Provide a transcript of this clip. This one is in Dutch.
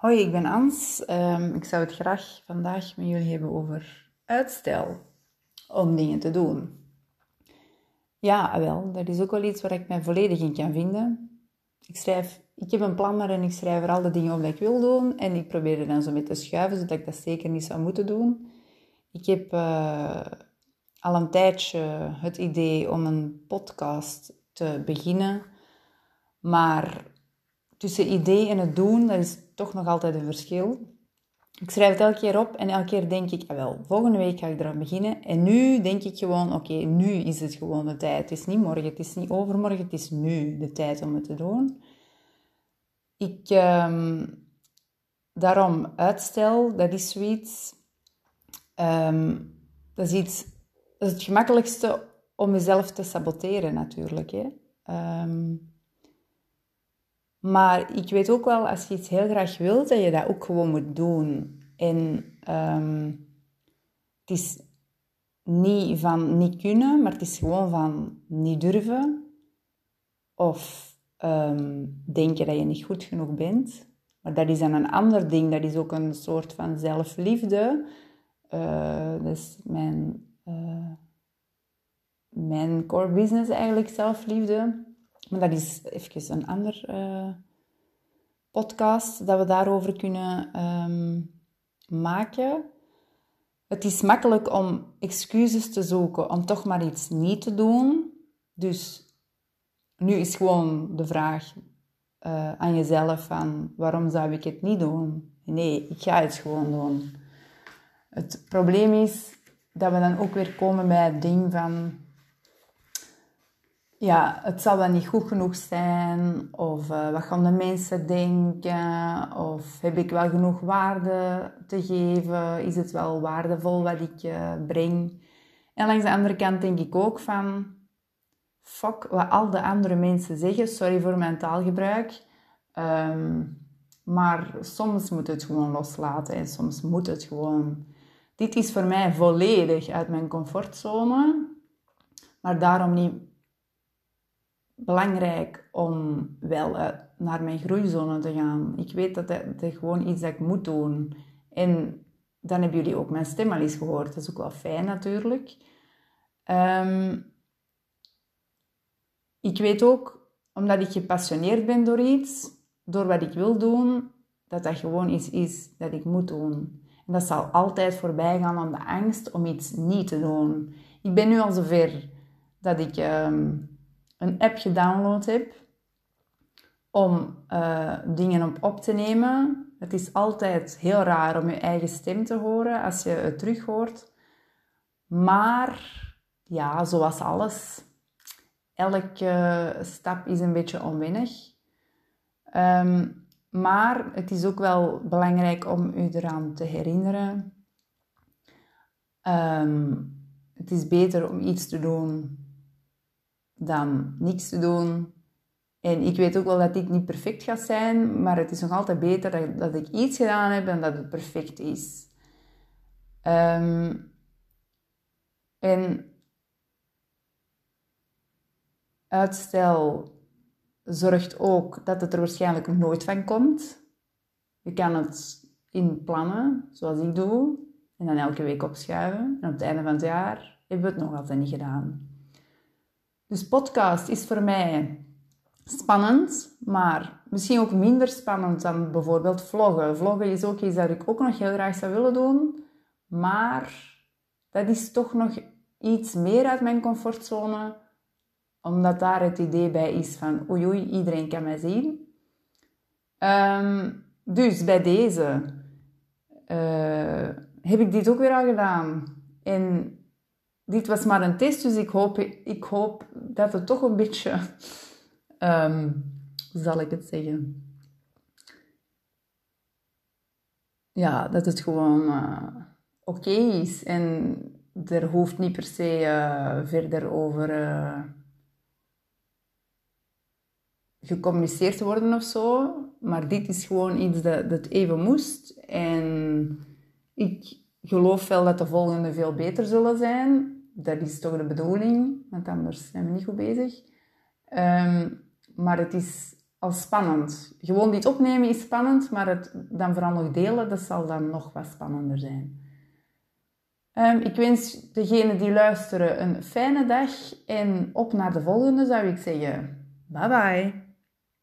Hoi, ik ben Ans. Ehm, ik zou het graag vandaag met jullie hebben over uitstel om dingen te doen. Ja, wel, dat is ook wel iets waar ik mij volledig in kan vinden. Ik schrijf, ik heb een planner en ik schrijf er al de dingen op dat ik wil doen en ik probeer er dan zo mee te schuiven, zodat ik dat zeker niet zou moeten doen. Ik heb uh, al een tijdje het idee om een podcast te beginnen, maar tussen idee en het doen, dat is toch nog altijd een verschil. Ik schrijf het elke keer op en elke keer denk ik, ah wel, volgende week ga ik eraan beginnen. En nu denk ik gewoon, oké, nu is het gewoon de tijd. Het is niet morgen, het is niet overmorgen, het is nu de tijd om het te doen. Ik, um, daarom uitstel, dat is zoiets, um, dat is iets, dat is het gemakkelijkste om jezelf te saboteren natuurlijk. Hè. Um, maar ik weet ook wel, als je iets heel graag wilt, dat je dat ook gewoon moet doen. En um, het is niet van niet kunnen, maar het is gewoon van niet durven. Of um, denken dat je niet goed genoeg bent. Maar dat is dan een ander ding. Dat is ook een soort van zelfliefde. Uh, dat is mijn, uh, mijn core business eigenlijk, zelfliefde. Maar dat is even een ander uh, podcast dat we daarover kunnen um, maken. Het is makkelijk om excuses te zoeken om toch maar iets niet te doen. Dus nu is gewoon de vraag uh, aan jezelf van waarom zou ik het niet doen? Nee, ik ga het gewoon doen. Het probleem is dat we dan ook weer komen bij het ding van ja, het zal wel niet goed genoeg zijn, of uh, wat gaan de mensen denken, of heb ik wel genoeg waarde te geven, is het wel waardevol wat ik uh, breng. En langs de andere kant denk ik ook van, fuck wat al de andere mensen zeggen, sorry voor mijn taalgebruik, um, maar soms moet het gewoon loslaten en soms moet het gewoon. Dit is voor mij volledig uit mijn comfortzone, maar daarom niet belangrijk om wel naar mijn groeizone te gaan. Ik weet dat dat, gewoon iets dat ik moet doen. En dan hebben jullie ook mijn stem al eens gehoord. Dat is ook wel fijn natuurlijk. Um, ik weet ook, omdat ik gepassioneerd ben door iets, door wat ik wil doen, dat dat gewoon iets is dat ik moet doen. En dat zal altijd voorbij gaan aan de angst om iets niet te doen. Ik ben nu al zover dat ik um, een app gedownload heb om uh, dingen op op te nemen. Het is altijd heel raar om je eigen stem te horen als je het terug hoort. Maar ja, zoals alles, elke stap is een beetje onwennig. Um, maar het is ook wel belangrijk om u eraan te herinneren. Um, het is beter om iets te doen dan niks te doen. En ik weet ook wel dat dit niet perfect gaat zijn, maar het is nog altijd beter dat, dat ik iets gedaan heb dan dat het perfect is. Um, en uitstel zorgt ook dat het er waarschijnlijk nooit van komt. Je kan het inplannen, zoals ik doe, en dan elke week opschuiven. En op het einde van het jaar hebben we het nog altijd niet gedaan. Dus podcast is voor mij spannend, maar misschien ook minder spannend dan bijvoorbeeld vloggen. Vloggen is ook iets dat ik ook nog heel graag zou willen doen, maar dat is toch nog iets meer uit mijn comfortzone, omdat daar het idee bij is van oei iedereen kan mij zien. Um, dus bij deze uh, heb ik dit ook weer al gedaan. En dit was maar een test, dus ik hoop, ik hoop dat het toch een beetje, hoe zal ik het zeggen? Ja, dat het gewoon uh, oké is. En er hoeft niet per se uh, verder over uh, gecommuniceerd te worden of zo. Maar dit is gewoon iets dat, dat even moest. En ik geloof wel dat de volgende veel beter zullen zijn dat is toch de bedoeling, want anders zijn we niet goed bezig. Um, maar het is als spannend. Gewoon dit opnemen is spannend, maar het dan vooral nog delen, dat zal dan nog wat spannender zijn. Ehm, ik wens degenen die luisteren een fijne dag en op naar de volgende zou ik zeggen. Bye bye.